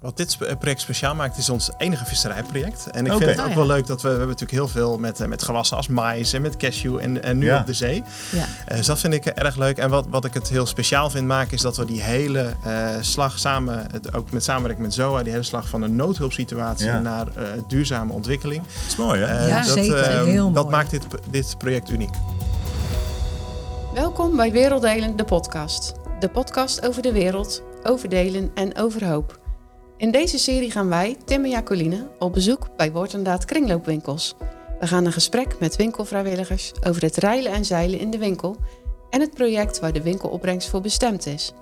Wat dit project speciaal maakt, is ons enige visserijproject. En ik vind het ook oh, wel leuk dat we, we hebben natuurlijk heel veel met, met gewassen als mais en met cashew en, en nu op de zee. Ja. dus dat vind ik erg leuk. En wat, wat ik het heel speciaal vind maken, is dat we die hele slag samen, het, ook met samenwerking met ZOA, die hele slag van een noodhulpsituatie naar duurzame ontwikkeling. Dat is mooi hè? ja, dat, zeker. heel mooi. dat maakt dit, dit project uniek. Welkom bij Werelddelen, de podcast. De podcast over de wereld, over delen en over hoop. In deze serie gaan wij, Tim en Jacoline, op bezoek bij Woord kringloopwinkels. We gaan een gesprek met winkelvrijwilligers over het reilen en zeilen in de winkel en het project waar de winkelopbrengst voor bestemd is.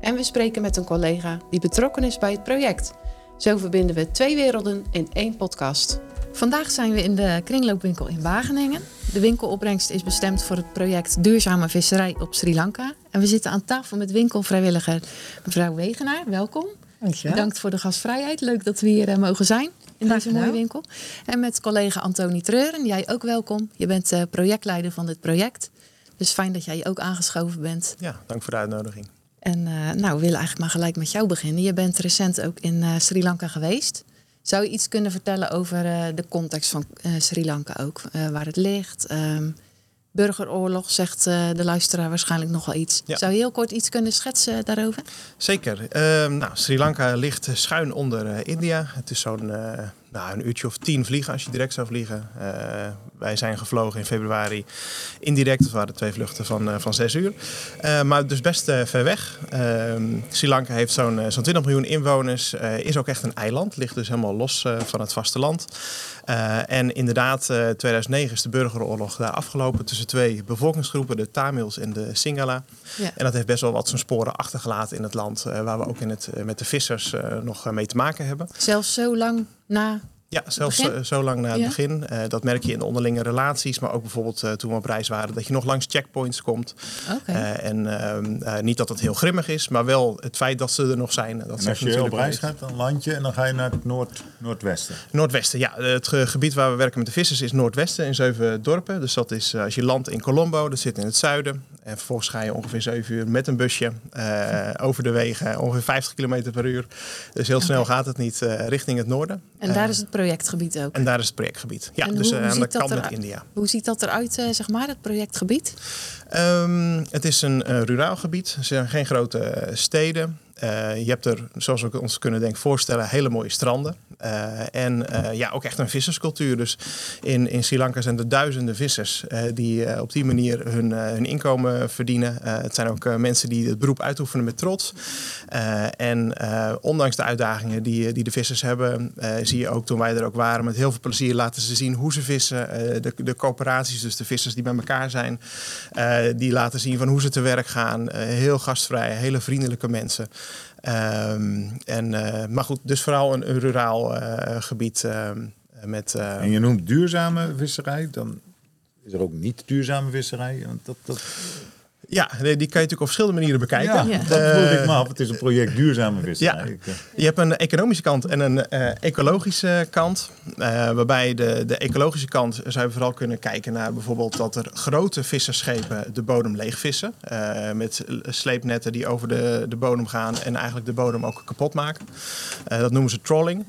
En we spreken met een collega die betrokken is bij het project. Zo verbinden we twee werelden in één podcast. Vandaag zijn we in de kringloopwinkel in Wageningen. De winkelopbrengst is bestemd voor het project Duurzame Visserij op Sri Lanka. En we zitten aan tafel met winkelvrijwilliger mevrouw Wegenaar. Welkom. Bedankt voor de gastvrijheid. Leuk dat we hier eh, mogen zijn in deze mooie winkel. En met collega Antoni Treuren. Jij ook welkom. Je bent uh, projectleider van dit project. Dus fijn dat jij ook aangeschoven bent. Ja, dank voor de uitnodiging. En uh, nou, we willen eigenlijk maar gelijk met jou beginnen. Je bent recent ook in Sri Lanka geweest. Zou je iets kunnen vertellen over uh, de context van uh, Sri Lanka ook? Uh, waar het ligt? Um, burgeroorlog, zegt de luisteraar waarschijnlijk nog wel iets. Zou je heel kort iets kunnen schetsen daarover? Zeker. Ehm, nou, Sri Lanka ligt schuin onder India. Het is zo'n nou, een uurtje of tien vliegen als je direct zou vliegen. Uh, wij zijn gevlogen in februari indirect. Dat waren twee vluchten van, uh, van zes uur. Uh, maar dus best ver weg. Ehm, Sri Lanka heeft zo'n zo'n 20 miljoen inwoners. is ook echt een eiland. Ligt dus helemaal los van het vasteland. en inderdaad, 2009 is de burgeroorlog daar afgelopen tussen twee bevolkingsgroepen, de Tamils en de Singhala. Ja. En dat heeft best wel wat zijn sporen achtergelaten in het land, waar we ook in het, met de vissers nog mee te maken hebben. Zelfs zo lang na ja, zelfs eh, zo lang na het begin. Uh, dat merk je in de onderlinge relaties, maar ook bijvoorbeeld uh, toen we op reis waren, dat je nog langs checkpoints komt. Okay. en ehm, niet dat het heel grimmig is, maar wel het feit dat ze er nog zijn. Dat en als je op reis gaat, dan land je en dan ga je naar het noord, noordwesten. Noordwesten, ja. Het gebied waar we werken met de vissers is noordwesten in zeven dorpen. Dus dat is als je landt in Colombo, dat zit in het zuiden. En vervolgens ga je ongeveer zeven uur met een busje over de wegen, ongeveer 50 km per uur. Dus heel snel gaat het niet richting het noorden. En daar is het projectgebied ook. En daar is het projectgebied. Ja, dus aan de kant met India. Hoe ziet dat eruit, uh, zeg maar, het projectgebied? Um, het is een uh, ruraal gebied. Er zijn geen grote steden. Uh, je hebt er, zoals we ons kunnen denk voorstellen, hele mooie stranden. Uh, en uh, ja, ook echt een visserscultuur. Dus in, in Sri Lanka zijn er duizenden vissers die op die manier hun, hun inkomen verdienen. het zijn ook mensen die het beroep uitoefenen met trots. en ondanks de uitdagingen die, die de vissers hebben, zie je ook toen wij er ook waren, met heel veel plezier laten ze zien hoe ze vissen. de, de coöperaties, dus de vissers die bij elkaar zijn, die laten zien van hoe ze te werk gaan. heel gastvrij, hele vriendelijke mensen. Um, en, uh, maar goed, dus vooral een, ruraal uh, gebied uh, met... en je noemt duurzame visserij, dan is er ook niet duurzame visserij. Want dat, dat... Ja, die kan je natuurlijk op verschillende manieren bekijken. Ja, dat vroeg ik me af. Het is een project duurzame visserij. Ja. Eh, je hebt een economische kant en een uh, ecologische kant. Uh, waarbij de, de ecologische kant zou je vooral kunnen kijken naar bijvoorbeeld dat er grote visserschepen de bodem leegvissen. Uh, met sleepnetten die over de, de bodem gaan en eigenlijk de bodem ook kapot maken. dat noemen ze trolling.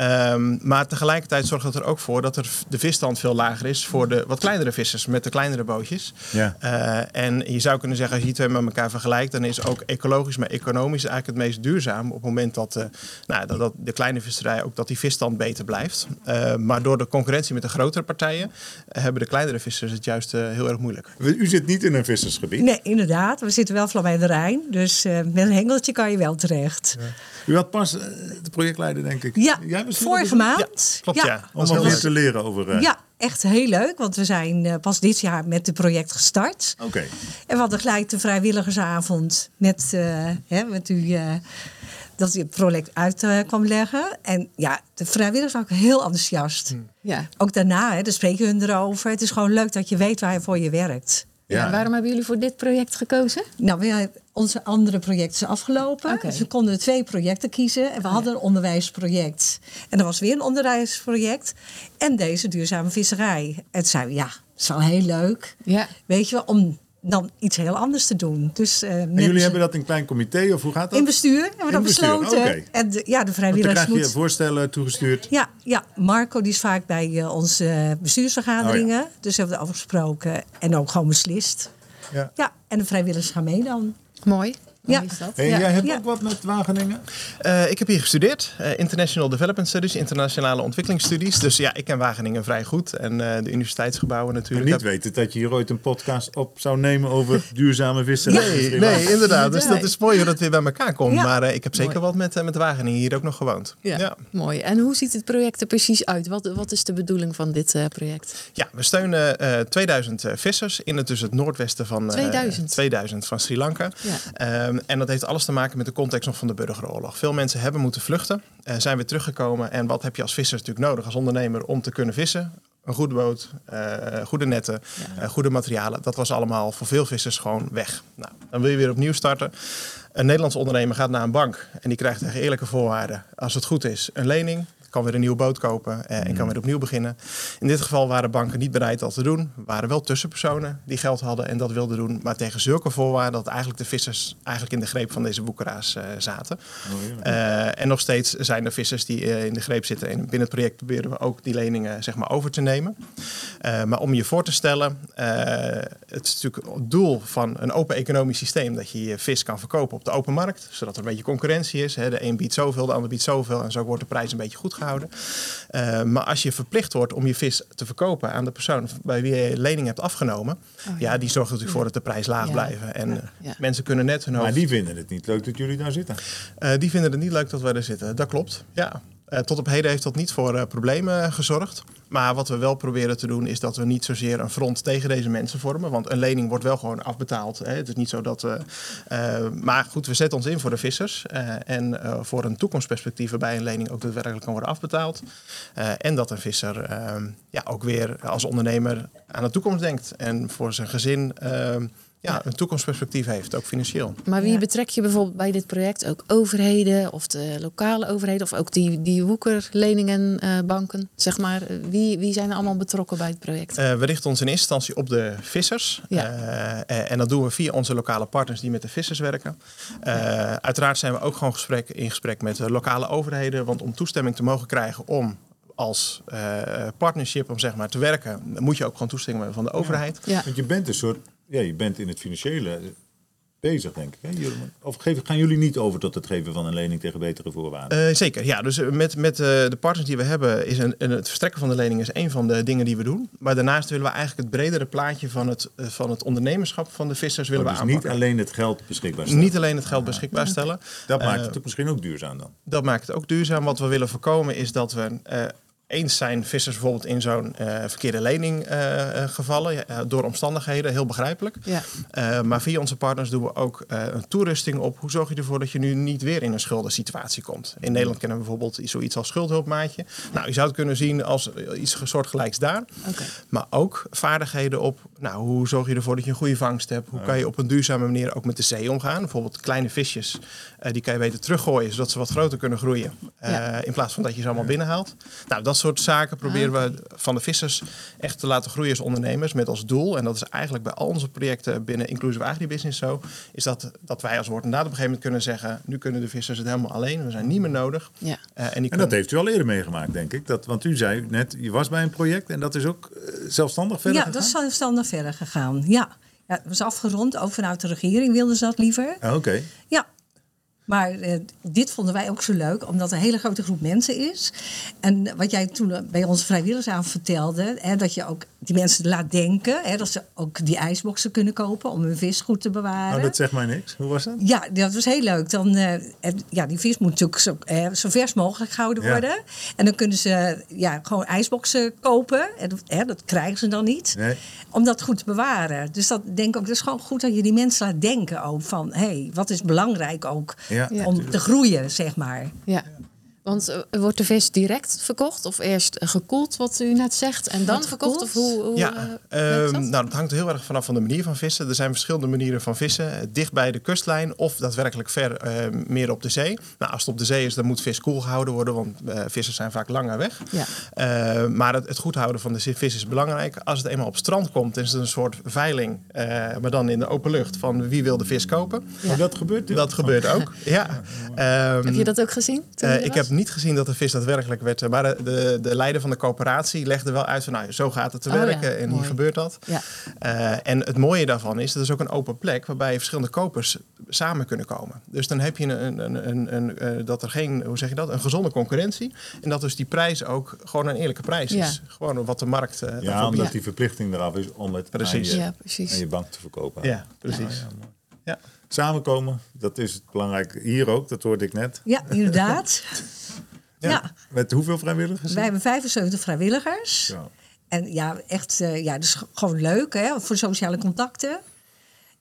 Um, maar tegelijkertijd zorgt dat er ook voor dat er de visstand veel lager is voor de wat kleinere vissers met de kleinere bootjes. Ja. Uh, en je zou kunnen zeggen, als je die twee met elkaar vergelijkt, dan is ook ecologisch, maar economisch eigenlijk het meest duurzaam op het moment dat, uh, nou, dat, dat, de kleine visserij ook dat die visstand beter blijft. Uh, maar door de concurrentie met de grotere partijen hebben de kleinere vissers het juist heel erg moeilijk. U zit niet in een vissersgebied? Nee, inderdaad. We zitten wel vlakbij de Rijn. Dus met een hengeltje kan je wel terecht. Ja. U had pas de projectleider, denk ik. Ja. Jij Vorige maand. klopt, ja. Om wat meer te leren over... Uh... Ja, echt heel leuk. Want we zijn uh, pas dit jaar met het project gestart. Oké. En we hadden gelijk de vrijwilligersavond met, uh, hè, met u... dat hij het project uit kwam leggen. En ja, de vrijwilligers waren ook heel enthousiast. Hmm. Ja. Ook daarna, hè, dan spreken hun erover. Het is gewoon leuk dat je weet waar je voor je werkt. Ja. waarom hebben jullie voor dit project gekozen? Nou, we, onze andere project is afgelopen. Dus we konden twee projecten kiezen. En we hadden een onderwijsproject. En er was weer een onderwijsproject. En deze duurzame visserij. En toen zeiden we, ja, het is wel heel leuk. Ja. Weet je wel, om dan iets heel anders te doen. Dus, uh, en jullie hebben dat in een klein comité of hoe gaat dat? In bestuur hebben we dat besloten. Okay. En de, ja, de vrijwilligers dan krijg je voorstellen toegestuurd. Ja, ja, Marco die is vaak bij uh, onze bestuursvergaderingen. Oh, ja. Dus hebben we afgesproken en ook gewoon beslist. Ja. ja, en de vrijwilligers gaan mee dan. Mooi. Ja. En jij hebt ook wat met Wageningen? Uh, ik heb hier gestudeerd. Uh, International Development Studies, internationale ontwikkelingsstudies. Dus ja, ik ken Wageningen vrij goed. En uh, de universiteitsgebouwen natuurlijk. En niet weten dat je hier ooit een podcast op zou nemen over duurzame visserij. Nee, nee inderdaad. Dus dat is mooi dat het weer bij elkaar komt. Ja. Maar ik heb zeker mooi. wat met, met Wageningen hier ook nog gewoond. Ja, mooi. En hoe ziet het project er precies uit? Wat, wat is de bedoeling van dit project? Ja, we steunen 2000 vissers in het, dus het noordwesten van, 2000. 2000 van Sri Lanka. Ja. Um, en dat heeft alles te maken met de context nog van de burgeroorlog. Veel mensen hebben moeten vluchten, uh, zijn weer teruggekomen. En wat heb je als visser natuurlijk nodig als ondernemer om te kunnen vissen? Een goede boot, uh, goede netten, ja. uh, goede materialen. Dat was allemaal voor veel vissers gewoon weg. Nou, dan wil je weer opnieuw starten. Een Nederlandse ondernemer gaat naar een bank en die krijgt tegen eerlijke voorwaarden, als het goed is, een lening kan weer een nieuwe boot kopen eh, en kan weer opnieuw beginnen. In dit geval waren banken niet bereid dat te doen. Er waren wel tussenpersonen die geld hadden en dat wilden doen. Maar tegen zulke voorwaarden dat eigenlijk de vissers eigenlijk in de greep van deze boekeraars uh, zaten. Oh, ja. uh, en nog steeds zijn er vissers die in de greep zitten. En binnen het project proberen we ook die leningen zeg maar, over te nemen. maar om je voor te stellen, het is natuurlijk het doel van een open economisch systeem dat je je vis kan verkopen op de open markt. Zodat er een beetje concurrentie is. Hè. De een biedt zoveel, de ander biedt zoveel. En zo wordt de prijs een beetje goed gehouden. Uh, maar als je verplicht wordt om je vis te verkopen aan de persoon bij wie je lening hebt afgenomen, oh, ja. ja. die zorgt natuurlijk voor dat de prijs laag ja. blijven. En ja. mensen kunnen net hun hoofd. Maar die vinden het niet leuk dat jullie daar zitten. Uh, die vinden het niet leuk dat wij er zitten. Dat klopt. Ja. Uh, tot op heden heeft dat niet voor uh, problemen gezorgd. Maar wat we wel proberen te doen is dat we niet zozeer een front tegen deze mensen vormen. Want een lening wordt wel gewoon afbetaald. Hè. Het is niet zo dat. Uh, maar goed, we zetten ons in voor de vissers. en voor een toekomstperspectief waarbij een lening ook daadwerkelijk kan worden afbetaald. en dat een visser ehm, ja, ook weer als ondernemer aan de toekomst denkt. En voor zijn gezin ehm, ja, een toekomstperspectief heeft, ook financieel. Maar wie betrek je bijvoorbeeld bij dit project? Ook overheden of de lokale overheden of ook die, die woekerleningenbanken, uh, zeg maar. Wie, wie zijn er allemaal betrokken bij het project? Uh, we richten ons in eerste instantie op de vissers. Ja. Uh, en dat doen we via onze lokale partners die met de vissers werken. uiteraard zijn we ook gewoon gesprek, in gesprek met de lokale overheden. Want om toestemming te mogen krijgen om als uh, partnership om zeg maar te werken, moet je ook gewoon toestemming hebben van de overheid. Ja. Want je bent een soort ja, je bent in het financiële bezig, denk ik. Hè? Of gaan jullie niet over tot het geven van een lening tegen betere voorwaarden? Uh, zeker, ja. Dus met, met uh, de partners die we hebben, is een, een, het verstrekken van de lening is een van de dingen die we doen. Maar daarnaast willen we eigenlijk het bredere plaatje van het, uh, van het ondernemerschap van de vissers willen oh, dus we aanpakken. niet alleen het geld beschikbaar stellen? Niet alleen het geld beschikbaar stellen. Dat maakt het misschien ook duurzaam dan? Dat maakt het ook duurzaam. Wat we willen voorkomen is dat we eens zijn vissers bijvoorbeeld in zo'n uh, verkeerde lening uh, gevallen uh, door omstandigheden, heel begrijpelijk. Ja. maar via onze partners doen we ook een toerusting op. Hoe zorg je ervoor dat je nu niet weer in een schuldensituatie komt? In Nederland kennen we bijvoorbeeld zoiets als schuldhulpmaatje. Nou, je zou het kunnen zien als iets soortgelijks daar. Okay. Maar ook vaardigheden op, nou, hoe zorg je ervoor dat je een goede vangst hebt? Hoe kan je op een duurzame manier ook met de zee omgaan? Bijvoorbeeld kleine visjes, die kan je beter teruggooien, zodat ze wat groter kunnen groeien. Ja. In plaats van dat je ze allemaal binnenhaalt. Nou, dat soort zaken proberen we van de vissers echt te laten groeien als ondernemers met als doel. En dat is eigenlijk bij al onze projecten binnen Inclusive Agribusiness zo. Is dat, dat wij als woord en daad op een gegeven moment kunnen zeggen. Nu kunnen de vissers het helemaal alleen. We zijn niet meer nodig. Ja. Uh, en, en, dat heeft u al eerder meegemaakt, denk ik. Dat, want u zei net, je was bij een project en dat is ook uh, zelfstandig verder ja, gegaan? dat is zelfstandig verder gegaan. Ja. Ja, het was afgerond, ook vanuit de regering wilden ze dat liever. Ah, Oké. Okay. Ja, maar eh, dit vonden wij ook zo leuk, omdat er een hele grote groep mensen is. En wat jij toen bij onze vrijwilligersavond vertelde, hè, dat je ook die mensen laat denken, hè, dat ze ook die ijsboxen kunnen kopen om hun vis goed te bewaren. Oh, dat zegt mij niks. Hoe was dat? Ja, dat was heel leuk. Dan, uh, ja, die vis moet natuurlijk zo, uh, zo vers mogelijk gehouden worden. En dan kunnen ze ja, gewoon ijsboxen kopen. En, hè, dat krijgen ze dan niet. Nee. Om dat goed te bewaren. Dus dat denk ik ook, dat is gewoon goed dat je die mensen laat denken ook van, hé, hey, wat is belangrijk ook ja. Om te groeien, zeg maar. Ja. Want uh, wordt de vis direct verkocht of eerst gekoeld, wat u net zegt, en dan verkocht? Of hoe, hoe ja, uh, dat? Um, nou, dat hangt heel erg vanaf van de manier van vissen. Er zijn verschillende manieren van vissen. Dicht bij de kustlijn of daadwerkelijk ver meer op de zee. Nou, als het op de zee is, dan moet vis koel gehouden worden, want vissen zijn vaak langer weg. Ja. maar het, het, goed houden van de vis is belangrijk. Als het eenmaal op strand komt, is het een soort veiling, maar dan in de open lucht, van wie wil de vis kopen. Ja. Dat gebeurt Dat gebeurt ook, ja. Um, heb je dat ook gezien? ik heb niet gezien dat de vis daadwerkelijk werd. Maar de, de leider van de coöperatie legde wel uit van nou, zo gaat het te oh, werken ja. en Mooi. hier gebeurt dat. Ja. Uh, en het mooie daarvan is, dat is ook een open plek waarbij verschillende kopers samen kunnen komen. Dus dan heb je een, een, een, een uh, dat er geen, hoe zeg je dat, een gezonde concurrentie. En dat dus die prijs ook gewoon een eerlijke prijs is. Gewoon wat de markt uh, Ja, omdat die verplichting eraf is om het precies. Aan, je, Ja, precies. aan je bank te verkopen. Ja, precies. Ja, mooi. Ja. Samenkomen, dat is het belangrijk. Hier ook, dat hoorde ik net. Ja, inderdaad. Ja. Ja. Met hoeveel vrijwilligers? Wij hebben 75 vrijwilligers. Ja. En ja, echt, uh, ja, dus gewoon leuk hè, voor sociale contacten.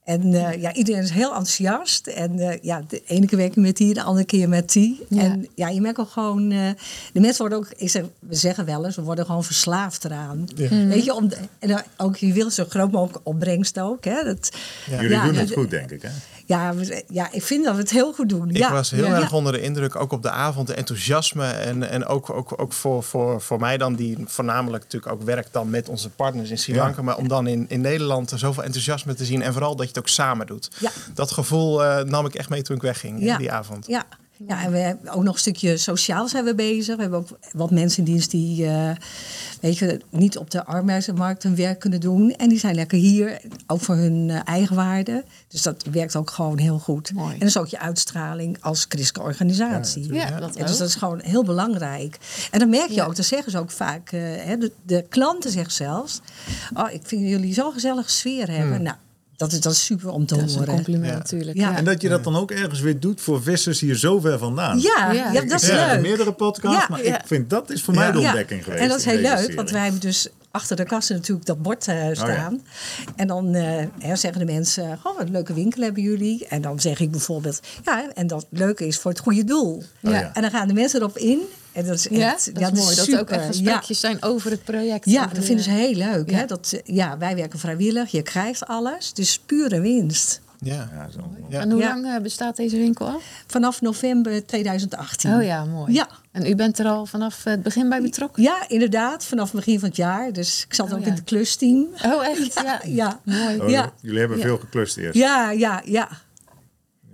En uh, ja, iedereen is heel enthousiast. En uh, ja, de ene keer werken met die, de andere keer met die. Ja. En ja, je merkt ook gewoon... Uh, de mensen worden ook... Ik zeg, we zeggen wel eens, we worden gewoon verslaafd eraan. Ja. Mhm. Weet je, om, de- en ook, je wil zo groot mogelijk opbrengst ook. Hè? Dat, Ja. Jullie Ja, doen het goed, denk ik. Hè? Ja, we- ja, ik vind dat we het heel goed doen. Ik ja. was heel ja. erg onder de indruk, ook op de avond, de enthousiasme. En, en ook, ook, ook voor, voor, voor mij dan, die voornamelijk natuurlijk ook werkt dan met onze partners in Sri Ja. Lanka. Maar om dan in, in Nederland zoveel enthousiasme te zien. En vooral dat je het ook samen doet. Ja. Dat gevoel eh, nam ik echt mee toen ik wegging Ja. eh, die avond. Ja. Ja, en we hebben ook nog een stukje sociaal zijn we bezig. We hebben ook wat mensen in dienst die eh, weet je, niet op de arbeidsmarkt hun werk kunnen doen. En die zijn lekker hier, ook voor hun eh, eigen waarde. Dus dat werkt ook gewoon heel goed. Mooi. En dat is ook je uitstraling als christelijke organisatie. Ja, dat En dus dat is gewoon heel belangrijk. En dan merk je Ja. ook, dat zeggen ze ook vaak, eh, de, de klanten zeggen zelfs... oh, ik vind jullie zo'n gezellige sfeer hebben. Nou, dat is, dat is super om te Dat is een horen. compliment Ja. natuurlijk. Ja. Ja. En dat je dat dan ook ergens weer doet voor vissers hier zo ver vandaan. Ja, Ja. ja, Ik dat is leuk. meerdere podcasts, Ja. maar Ja. ik vind dat is voor mij de Ja, ontdekking geweest. En dat is heel leuk, serie. want wij hebben dus achter de kassen natuurlijk dat bord Oh eh, staan. En dan eh, hè, zeggen de mensen, oh, wat een leuke winkel hebben jullie. En dan zeg ik bijvoorbeeld, ja, en dat leuke is voor het goede doel. Oh ja. En dan gaan de mensen erop in. En dat is echt, Ja, dat is ja, mooi. Dat er ook echt gesprekjes zijn over het project. Ja, dat de- vinden ze heel leuk. Ja. Hè? Dat, eh, ja, wij werken vrijwillig, je krijgt alles. Het is pure winst. Ja. Ja, zo. Ja. En hoe Ja. lang eh, bestaat deze winkel al? Vanaf november 2018. Oh ja, mooi. Ja. En u bent er al vanaf het begin bij betrokken? Ja, inderdaad, vanaf het begin van het jaar. Dus ik zat Oh, ook ja. in het klusteam. Oh echt? Ja. Ja, Mooi. Oh, Ja. Jullie hebben Ja. veel geklust eerst. Ja, ja, ja.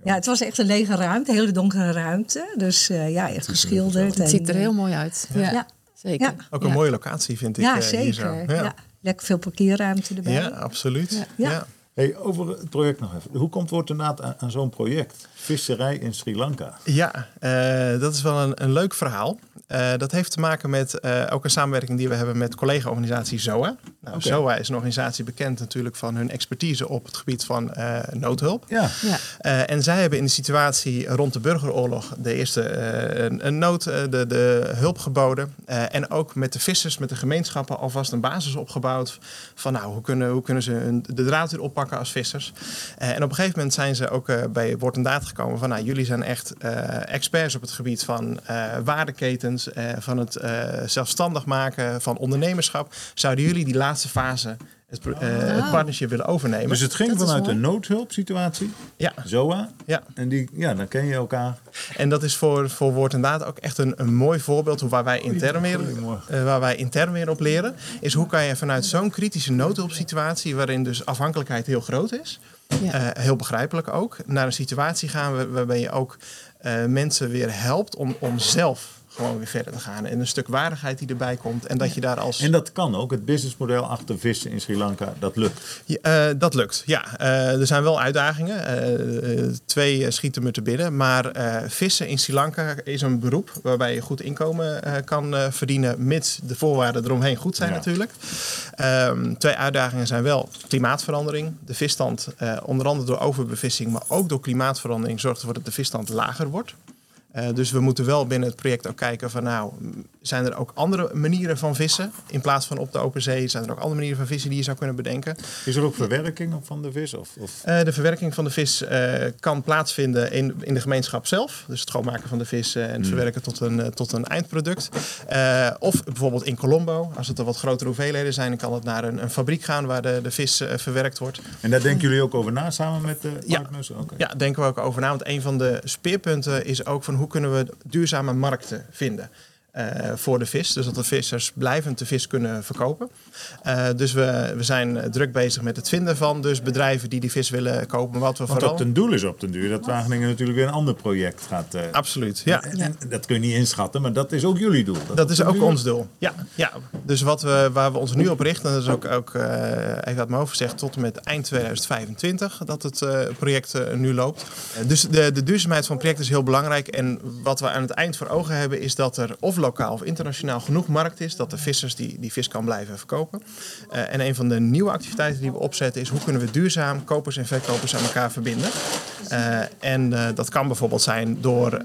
Ja, het was echt een lege ruimte, een hele donkere ruimte. Dus eh, ja, echt geschilderd. Het en, ziet er heel mooi uit. Ja, Ja. zeker. Ja. Ook een Ja. mooie locatie vind ik Ja, eh, hier zo. zeker. Ja. Lekker veel parkeerruimte erbij. Ja, absoluut. Ja. Hey, over het project nog even. Hoe komt wordt inderdaad aan, aan zo'n project? Visserij in Sri Lanka. Ja, eh, dat is wel een, een leuk verhaal. Eh, dat heeft te maken met eh, ook een samenwerking die we hebben met collega-organisatie ZOA. Nou. ZOA is een organisatie bekend natuurlijk van hun expertise op het gebied van eh, noodhulp. Ja. Ja. Eh, en zij hebben in de situatie rond de burgeroorlog de eerste eh, een, een nood, de, de hulp geboden. Eh, en ook met de vissers, met de gemeenschappen alvast een basis opgebouwd. Van nou, hoe kunnen, hoe kunnen ze hun, de draad weer oppakken als vissers. Eh, en op een gegeven moment zijn ze ook eh, bij Woord en Daad gekomen van nou, jullie zijn echt eh, experts op het gebied van eh, waardeketens, eh, van het eh, zelfstandig maken, van ondernemerschap. Zouden jullie die laatste fase, het, eh, het Oh. partnership willen overnemen? Dus het ging Dat vanuit een noodhulpsituatie. ja, ZOA. ja. En die, ja, dan ken je elkaar. En dat is voor, voor woord en daad ook echt een, een mooi voorbeeld hoe waar wij intern weer, eh, waar wij intern weer op leren. Is hoe kan je vanuit zo'n kritische noodhulpsituatie, waarin dus afhankelijkheid heel groot is, Ja. eh, heel begrijpelijk ook, naar een situatie gaan waar- waarbij je ook eh, mensen weer helpt om, om zelf gewoon weer verder te gaan. En een stuk waardigheid die erbij komt. En dat je daar als... En dat kan ook. Het businessmodel achter vissen in Sri Lanka, dat lukt. Ja, eh, dat lukt, ja. Eh, er zijn wel uitdagingen. Eh, twee schieten me te binnen. Maar vissen in Sri Lanka is een beroep waarbij je goed inkomen kan verdienen, mits de voorwaarden eromheen goed zijn Ja. natuurlijk. Ehm, twee uitdagingen zijn wel klimaatverandering. De visstand, onder andere door overbevissing, maar ook door klimaatverandering, zorgt ervoor dat de visstand lager wordt. Eh, dus we moeten wel binnen het project ook kijken van nou, zijn er ook andere manieren van vissen? In plaats van op de open zee zijn er ook andere manieren van vissen die je zou kunnen bedenken. Is er ook verwerking van de vis? Of, of? Uh, de verwerking van de vis uh, kan plaatsvinden in, in de gemeenschap zelf. Dus het schoonmaken van de vis uh, en het mm. verwerken tot een, uh, tot een eindproduct. of bijvoorbeeld in Colombo. Als het er wat grotere hoeveelheden zijn, dan kan het naar een, een fabriek gaan waar de, de vis verwerkt wordt. En daar denken jullie ook over na samen met de partners? Ja, okay. ja denken we ook over na. Want een van de speerpunten is ook van hoe kunnen we duurzame markten vinden. Uh, voor de vis. Dus dat de vissers blijvend de vis kunnen verkopen. Uh, dus we, we zijn druk bezig met het vinden van dus bedrijven die die vis willen kopen. Wat we Want vooral... den doel is op den duur dat Wageningen natuurlijk weer een ander project gaat. Uh... Absoluut, ja. En, en, dat kun je niet inschatten, maar dat is ook jullie doel. Dat, dat is ook duur. ons doel, ja. ja. Dus wat we, waar we ons nu op richten, dat is ook, ook even uit mijn hoofd gezegd, tot en met eind 2025 dat het project nu loopt. dus de, de duurzaamheid van het project is heel belangrijk. En wat we aan het eind voor ogen hebben is dat er of lokaal of internationaal genoeg markt is dat de vissers die, die vis kan blijven verkopen. Uh, en een van de nieuwe activiteiten die we opzetten is hoe kunnen we duurzaam kopers en verkopers aan elkaar verbinden. Uh, en uh, dat kan bijvoorbeeld zijn door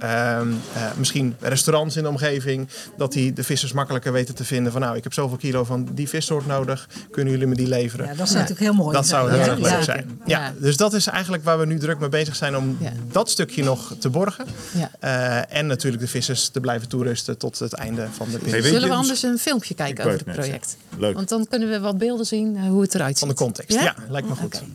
misschien restaurants in de omgeving, dat die de vissers makkelijker weten te vinden van nou ik heb zoveel kilo van die vissoort nodig, kunnen jullie me die leveren? Ja, dat is natuurlijk heel mooi. Dat zou heel erg leuk zijn. Ja. ja. dus dat is eigenlijk waar we nu druk mee bezig zijn om dat stukje nog te borgen. en natuurlijk de vissers te blijven toerusten tot het einde van de periode. Zullen we anders een filmpje kijken over het project? Leuk. Want dan kunnen we wat beelden zien hoe het eruit ziet. Van de context, ja, ja lijkt me goed. Okay.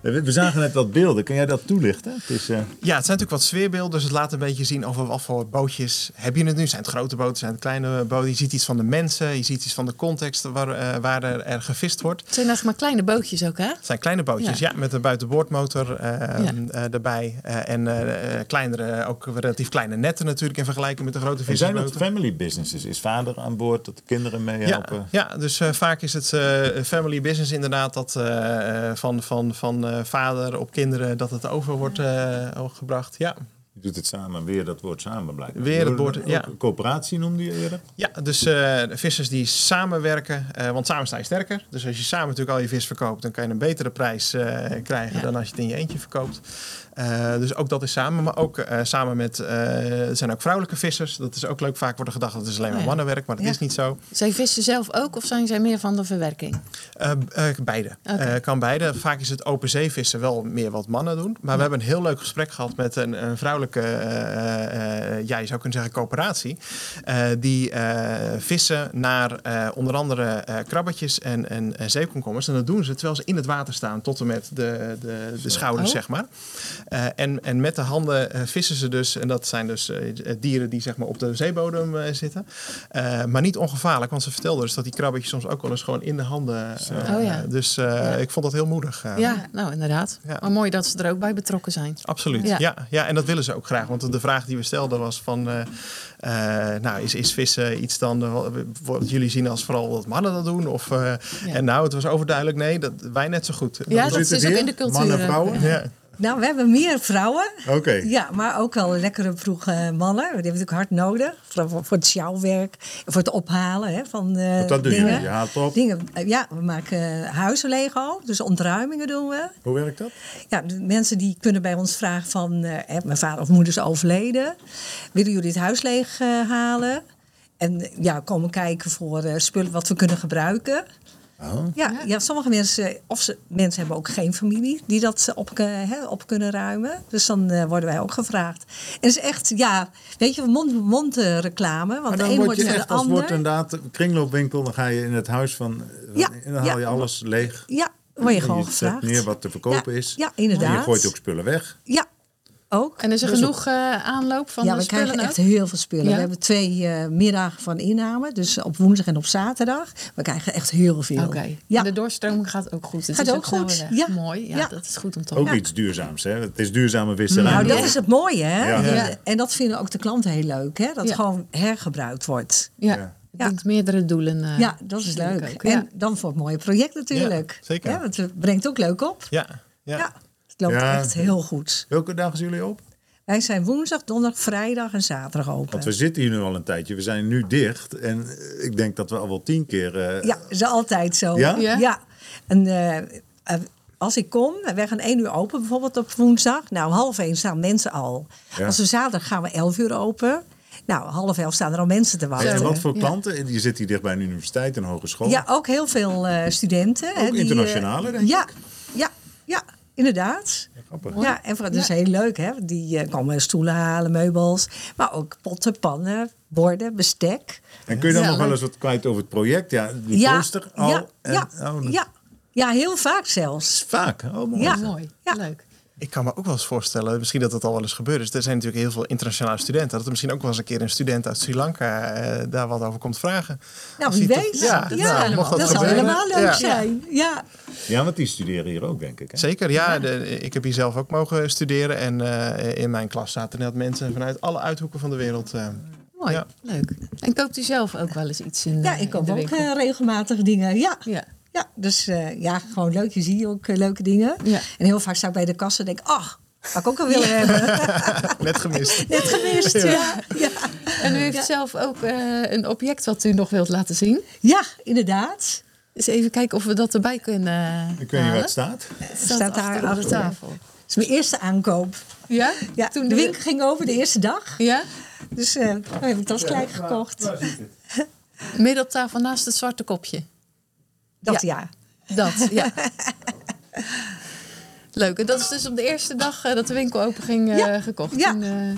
We zagen net wat beelden. Kun jij dat toelichten? Het is, uh... Ja, het zijn natuurlijk wat sfeerbeelden. Dus het laat een beetje zien over wat voor bootjes heb je het nu. Zijn het grote boten, zijn het kleine boten? Je ziet iets van de mensen, je ziet iets van de context waar, uh, waar er, er, gevist wordt. Het zijn eigenlijk maar kleine bootjes ook, hè? Het zijn kleine bootjes, ja, ja met een buitenboordmotor uh, ja. erbij. en kleinere, ook relatief kleine netten natuurlijk in vergelijking met de grote vissersboten. Zijn het family businesses? Is vader aan boord, dat de kinderen meehelpen? Ja, ja, dus vaak is het family business inderdaad dat van, van, van vader op kinderen dat het over wordt uh, gebracht. Ja. Je doet het samen, weer dat woord samen blijven. Weer het woord, ja. Coöperatie noemde je eerder? Ja, dus uh, vissers die samenwerken, uh, want samen sta je sterker. Dus als je samen natuurlijk al je vis verkoopt, dan kan je een betere prijs krijgen ja. dan als je het in je eentje verkoopt. Uh, dus ook dat is samen, maar ook uh, samen met, uh, er zijn ook vrouwelijke vissers. Dat is ook leuk. Vaak wordt er gedacht dat het alleen maar mannenwerk, maar dat ja. is niet zo. Zij vissen zelf ook of zijn zij meer van de verwerking? beide. Okay. kan beide. Vaak is het open zee vissen wel meer wat mannen doen. Maar ja. we hebben een heel leuk gesprek gehad met een, een vrouwelijke, ja je zou kunnen zeggen coöperatie. die vissen naar onder andere krabbetjes en, en, en zeekomkommers. En dat doen ze terwijl ze in het water staan tot en met de, de, de schouders, oh. zeg maar. Uh, en, en met de handen uh, vissen ze dus, en dat zijn dus uh, dieren die zeg maar op de zeebodem zitten. maar niet ongevaarlijk, want ze vertelden dus dat die krabbetjes soms ook wel eens gewoon in de handen. Oh, ja. Dus ja. ik vond dat heel moedig. ja, nou inderdaad. Ja. Maar mooi dat ze er ook bij betrokken zijn. Absoluut, ja. ja. Ja, en dat willen ze ook graag. Want de vraag die we stelden was van, nou is, is vissen iets dan wat jullie zien als vooral wat mannen dat doen? Of, En nou, het was overduidelijk nee, dat, wij net zo goed. Ja, dat, dat is ook in de cultuur. Mannen, vrouwen? Ja. Nou, we hebben meer vrouwen. Oké. Ja, maar ook wel lekkere vroege mannen. Die hebben natuurlijk hard nodig. Voor, voor het sjouwwerk. Voor het ophalen hè, van uh, Wat dat doe dingen. je? Je haalt op? Dingen, ja, we maken huizen Lego. Dus ontruimingen doen we. Hoe werkt dat? Ja, de mensen die kunnen bij ons vragen van... Uh, mijn vader of moeder is overleden. Willen jullie het huis leeg uh, halen? En ja, komen kijken voor spullen wat we kunnen gebruiken. Oh. Ja, ja. sommige mensen, of ze, mensen hebben ook geen familie die dat op, hè, op kunnen ruimen. Dus dan uh, worden wij ook gevraagd. En het is echt, ja, weet je, mond-mond uh, reclame. Want maar de dan een word wordt je de als wordt inderdaad een kringloopwinkel, dan ga je in het huis van, Ja, en dan haal je ja. alles leeg. Ja, word je En gewoon zet gevraagd. neer wat te verkopen Ja, is. Ja, En inderdaad. je gooit ook spullen weg. Ja, ook. En is er Dus genoeg eh, aanloop van ja, de we spullen krijgen ook? echt heel veel spullen. Ja? We hebben twee eh, middagen van inname, dus op woensdag en op zaterdag. We krijgen echt heel veel. Oké. Ja. En de doorstroming gaat ook goed. Het Gaat is ook goed. Ja. Mooi. Ja, Ja. dat is goed om te Ook horen. iets duurzaams, hè? Het is duurzame visserij. Nou, dat is het mooie, hè? Ja. Ja. En dat vinden ook de klanten heel leuk, hè? Dat gewoon hergebruikt wordt. Ja. Ja. Meerdere doelen. eh, ja, dat is leuk. ook. En dan voor het mooie project natuurlijk. Ja, zeker. Ja, want het brengt ook leuk op. Ja, Ja, ja. Het loopt Ja. echt heel goed. Welke dagen zijn jullie op? Wij zijn woensdag, donderdag, vrijdag en zaterdag open. Want we zitten hier nu al een tijdje. We zijn nu dicht. En eh, ik denk dat we al wel tien keer... eh, Ja, dat is altijd zo. Ja? Ja. En eh, als ik kom, wij gaan één uur open bijvoorbeeld op woensdag. Nou, half één staan mensen al. Ja. Als we zaterdag gaan we elf uur open. Nou, half elf staan er al mensen te wachten. En wat voor Ja. klanten? Je zit hier dicht bij een universiteit, een hogeschool. Ja, ook heel veel eh, studenten. hè, Ook die, eh, internationale, denk ja, ik. Ja, inderdaad. Grappig. Ja, en voor- dat is heel leuk, hè? Die eh, komen stoelen halen, meubels, maar ook potten, pannen, borden, bestek. En kun je dan Ja, nog wel eens wat kwijt over het project? Ja, die ja, poster al. ja, en- ja, oh, dat ja, ja, heel vaak zelfs. vaak. Oh, mooi. Ja. Mooi. Ja. Leuk. Ik kan me ook wel eens voorstellen, misschien dat het al wel eens gebeurd is. Er zijn natuurlijk heel veel internationale studenten. Dat er misschien ook wel eens een keer een student uit Sri Lanka eh, daar wat over komt vragen. Nou, Als wie weet. Ja, Ja, nou, dat, dat zou helemaal leuk Ja. zijn. Ja. Ja, want die studeren hier ook, denk ik. Hè? Zeker, ja. De, ik heb hier zelf ook mogen studeren. En eh, in mijn klas zaten net mensen vanuit alle uithoeken van de wereld. eh. Mooi. Ja. Leuk. En koopt u zelf ook wel eens iets in, ja, ik koop ook eh, regelmatig dingen. Ja. Ja. Dus eh, ja, gewoon leuk. Je ziet ook eh, leuke dingen. Ja. En heel vaak sta ik bij de kassa en denk ach, had ik ook wel willen hebben. Net gemist. Net gemist, ja. Ja, En u heeft zelf ook eh, een object wat u nog wilt laten zien. ja inderdaad. Dus even kijken of we dat erbij kunnen Ik weet niet waar het staat. Het Staat daar achter op de tafel. Het is mijn eerste aankoop. Ja? Ja, Toen de winkel ging over de eerste dag. Ja? Dus eh dan heb ik dat gelijk gekocht. Midden op tafel naast het zwarte kopje. Dat ja. Dat, ja. Leuk. En dat is dus op de eerste dag eh, dat de winkel open ging eh, Ja. gekocht. Ja. Toen eh,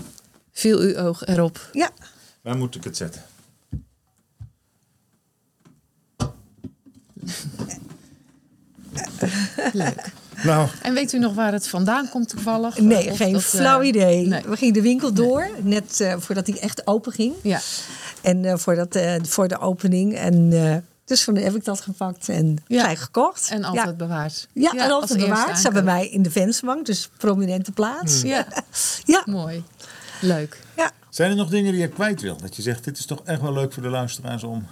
viel uw oog erop. Ja. Waar moet ik het zetten? Leuk. Nou, En weet u nog waar het vandaan komt toevallig? Nee, Of geen dat, flauw idee. nee. We gingen de winkel door, net eh, voordat die echt open ging. Ja. En eh, voordat, eh, voor de opening. En eh, dus toen heb ik dat gepakt en Ja. gelijk gekocht. En altijd bewaard. Ja, ja en altijd bewaard. Staat bij mij in de vensterbank, dus prominente plaats. Ja, Ja, mooi. Leuk. ja. zijn er nog dingen die je kwijt wil? Dat je zegt, dit is toch echt wel leuk voor de luisteraars om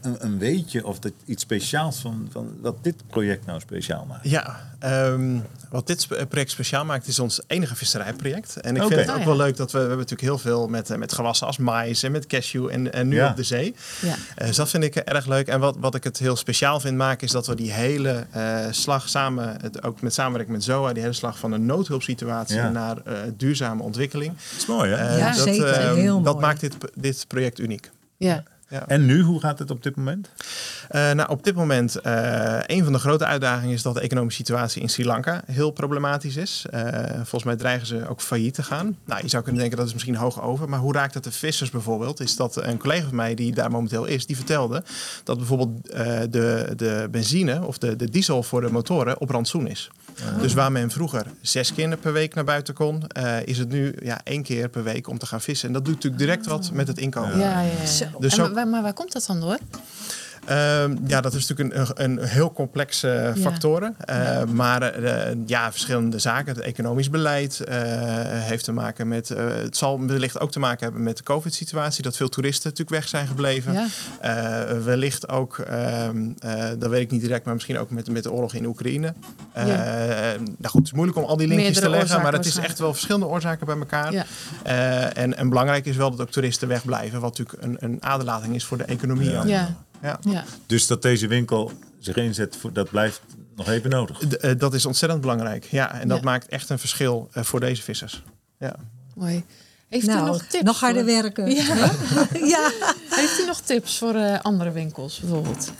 een, een weetje of dat iets speciaals van, van wat dit project nou speciaal maakt. Ja, ehm, wat dit project speciaal maakt is ons enige visserijproject. En ik vind het ook Oh, wel leuk dat we, we hebben natuurlijk heel veel met, met gewassen als mais en met cashew en, en nu Ja. op de zee. Ja. Eh, dus dat vind ik erg leuk. En wat, wat ik het heel speciaal vind maken is dat we die hele eh, slag samen, het, ook met samenwerking met ZOA, die hele slag van een noodhulpsituatie Ja. naar eh, duurzame ontwikkeling. Dat is mooi, hè? Ja, dat, zeker. ehm, Heel dat mooi. maakt dit, dit project uniek. Ja. Ja. En nu, hoe gaat het op dit moment? Eh, nou, op dit moment, eh een van de grote uitdagingen is dat de economische situatie in Sri Lanka heel problematisch is. Eh, volgens mij dreigen ze ook failliet te gaan. Nou, je zou kunnen denken dat is misschien hoog over. Maar hoe raakt het de vissers bijvoorbeeld? Is dat een collega van mij die daar momenteel is, die vertelde dat bijvoorbeeld eh, de, de benzine of de, de diesel voor de motoren op rantsoen is. Dus waar men vroeger zes keer per week naar buiten kon, eh, is het nu ja, één keer per week om te gaan vissen. En dat doet natuurlijk direct wat met het inkomen. Ja, ja, ja. Zo. Dus maar waar komt dat dan door? Ehm, ja, dat is natuurlijk een, een heel complexe factoren. Eh, Maar eh, ja, verschillende zaken. Het economisch beleid eh, heeft te maken met... eh, het zal wellicht ook te maken hebben met de covid-situatie. Dat veel toeristen natuurlijk weg zijn gebleven. Ja. Eh, wellicht ook, ehm, eh, dat weet ik niet direct... maar misschien ook met, met de oorlog in Oekraïne. Eh, nou goed, het is moeilijk om al die linkjes Meerdere te leggen... maar het is echt wel verschillende oorzaken bij elkaar. Ja. Eh, en, en belangrijk is wel dat ook toeristen wegblijven... wat natuurlijk een, een aderlating is voor de economie. ook. Ja. Ja. Ja. Dus dat deze winkel zich inzet, voor, dat blijft nog even nodig. D- eh, dat is ontzettend belangrijk. Ja, en dat Ja. maakt echt een verschil eh, voor deze vissers. Ja. Mooi. Heeft nou, u nog tips? harder voor- werken. Ja. ja. Heeft u nog tips voor eh, andere winkels bijvoorbeeld?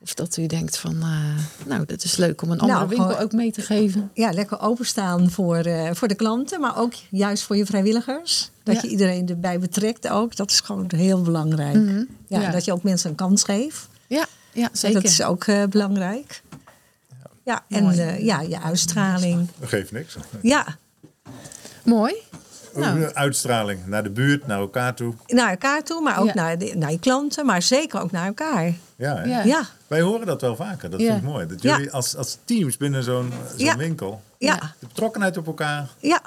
Of dat u denkt van, eh, nou, dat is leuk om een andere Nou, winkel gewoon- ook mee te geven. Ja, lekker openstaan voor, eh, voor de klanten, maar ook juist voor je vrijwilligers. Dat Ja. je iedereen erbij betrekt ook. Dat is gewoon heel belangrijk. Mhm. ja, Ja. Dat je ook mensen een kans geeft. Ja, ja zeker. Dat is ook eh, belangrijk. Ja, en eh, ja, je uitstraling. Dat geeft niks. Ja, Mooi. Nou. Uitstraling naar de buurt, naar elkaar toe. naar elkaar toe, maar ook Ja. naar, de, naar je klanten, maar zeker ook naar elkaar. Ja? Ja. Ja, Wij horen dat wel vaker. Dat Ja. vind ik mooi. Dat Ja. jullie als, als teams binnen zo'n zo'n Ja. winkel... ja, De betrokkenheid op elkaar, ja.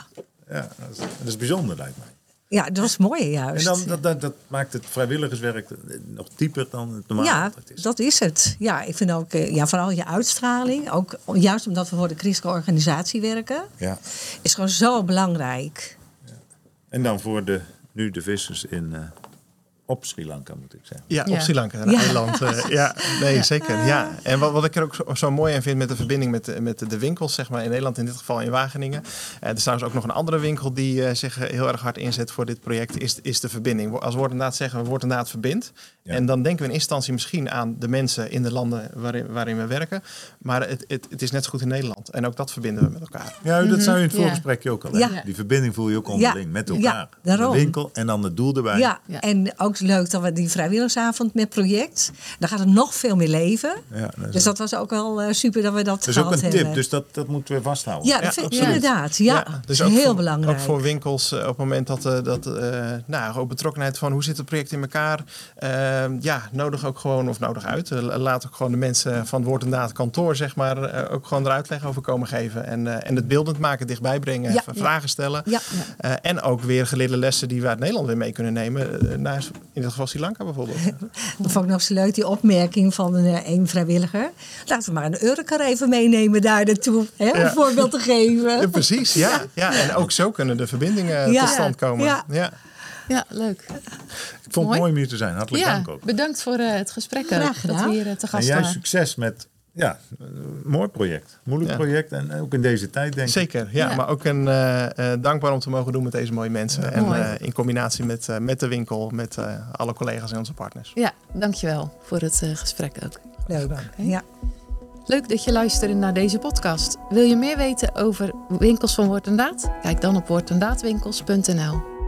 ja, dat, is, dat is bijzonder lijkt mij. Ja, dat was mooi juist. En dan, dat, dat, dat maakt het vrijwilligerswerk nog dieper dan het normaal ja, is. dat is het. Ja, ik vind ook eh, ja, vooral je uitstraling. Ook juist omdat we voor de christelijke organisatie werken, Ja. is gewoon zo belangrijk. En dan voor de, nu de vissers in, eh, op Sri Lanka, moet ik zeggen. Ja, Ja. op Sri Lanka, een Ja. eiland. eh, ja, nee, zeker. Ja. En wat, wat ik er ook zo, zo mooi aan vind met de verbinding met, de- met de winkels, zeg maar in Nederland, in dit geval in Wageningen. Eh, er is trouwens ook nog een andere winkel die eh, zich eh, heel erg hard inzet voor dit project, is, is de verbinding. Als woord inderdaad zeggen, woord inderdaad verbindt. Ja. En dan denken we in eerste instantie misschien aan de mensen in de landen waarin, waarin we werken. Maar het, het, het is net zo goed in Nederland. En ook dat verbinden we met elkaar. Ja, dat zou je in het Ja. voorgesprekje ook al Ja. hebben. Die verbinding voel je ook onderling met Ja, elkaar. daarom. De winkel en dan het doel erbij. Ja, Ja. en ook leuk dat we die vrijwilligersavond met project. Dan gaat het nog veel meer leven. Ja, dat Dus dat was ook wel eh, super dat we dat dat is ook gehad een tip, hebben. dus dat, dat moeten we vasthouden. ja, vind, inderdaad. Ja, dat dus is heel voor, belangrijk. Ook voor winkels, eh, op het moment dat, eh, dat eh, nou, ook betrokkenheid van hoe zit het project in elkaar. ja, nodig ook gewoon, of nodig uit. Laat ook gewoon de mensen van het woord en daad kantoor, zeg maar, ook gewoon eruit leggen over komen geven. En, eh, en het beeldend maken, dichtbij brengen, Ja, v- ja. vragen stellen. Ja, Eh, en ook weer geleerde lessen die we uit Nederland weer mee kunnen nemen. naar, in dit geval Sri Lanka bijvoorbeeld. dat vond ik nog zo leuk, die opmerking van een, een vrijwilliger. Laten we maar een Eureka even meenemen daar naartoe. Hè, om Ja. een voorbeeld te geven. Ja, precies, ja. ja. En ook zo kunnen de verbindingen Ja. tot stand komen. Ja. Ja. Ja, leuk. Ik vond het Mooi. om hier te zijn. Hartelijk Ja, dank ook. bedankt voor eh, het gesprek. Graag gedaan. Dat we hier eh, te En gast jij waren. succes met, ja, een mooi project. Moeilijk Ja. project en ook in deze tijd denk ik. Zeker, ja, Ja. maar ook een, eh, eh, dankbaar om te mogen doen met deze mooie mensen. en Mooi. eh, in combinatie met, eh, met de winkel, met eh, alle collega's en onze partners. Ja, dankjewel voor het eh, gesprek ook. Leuk. Ja. Leuk dat je luisterde naar deze podcast. Wil je meer weten over winkels van Woord en Daad? Kijk dan op woordendaadwinkels.nl.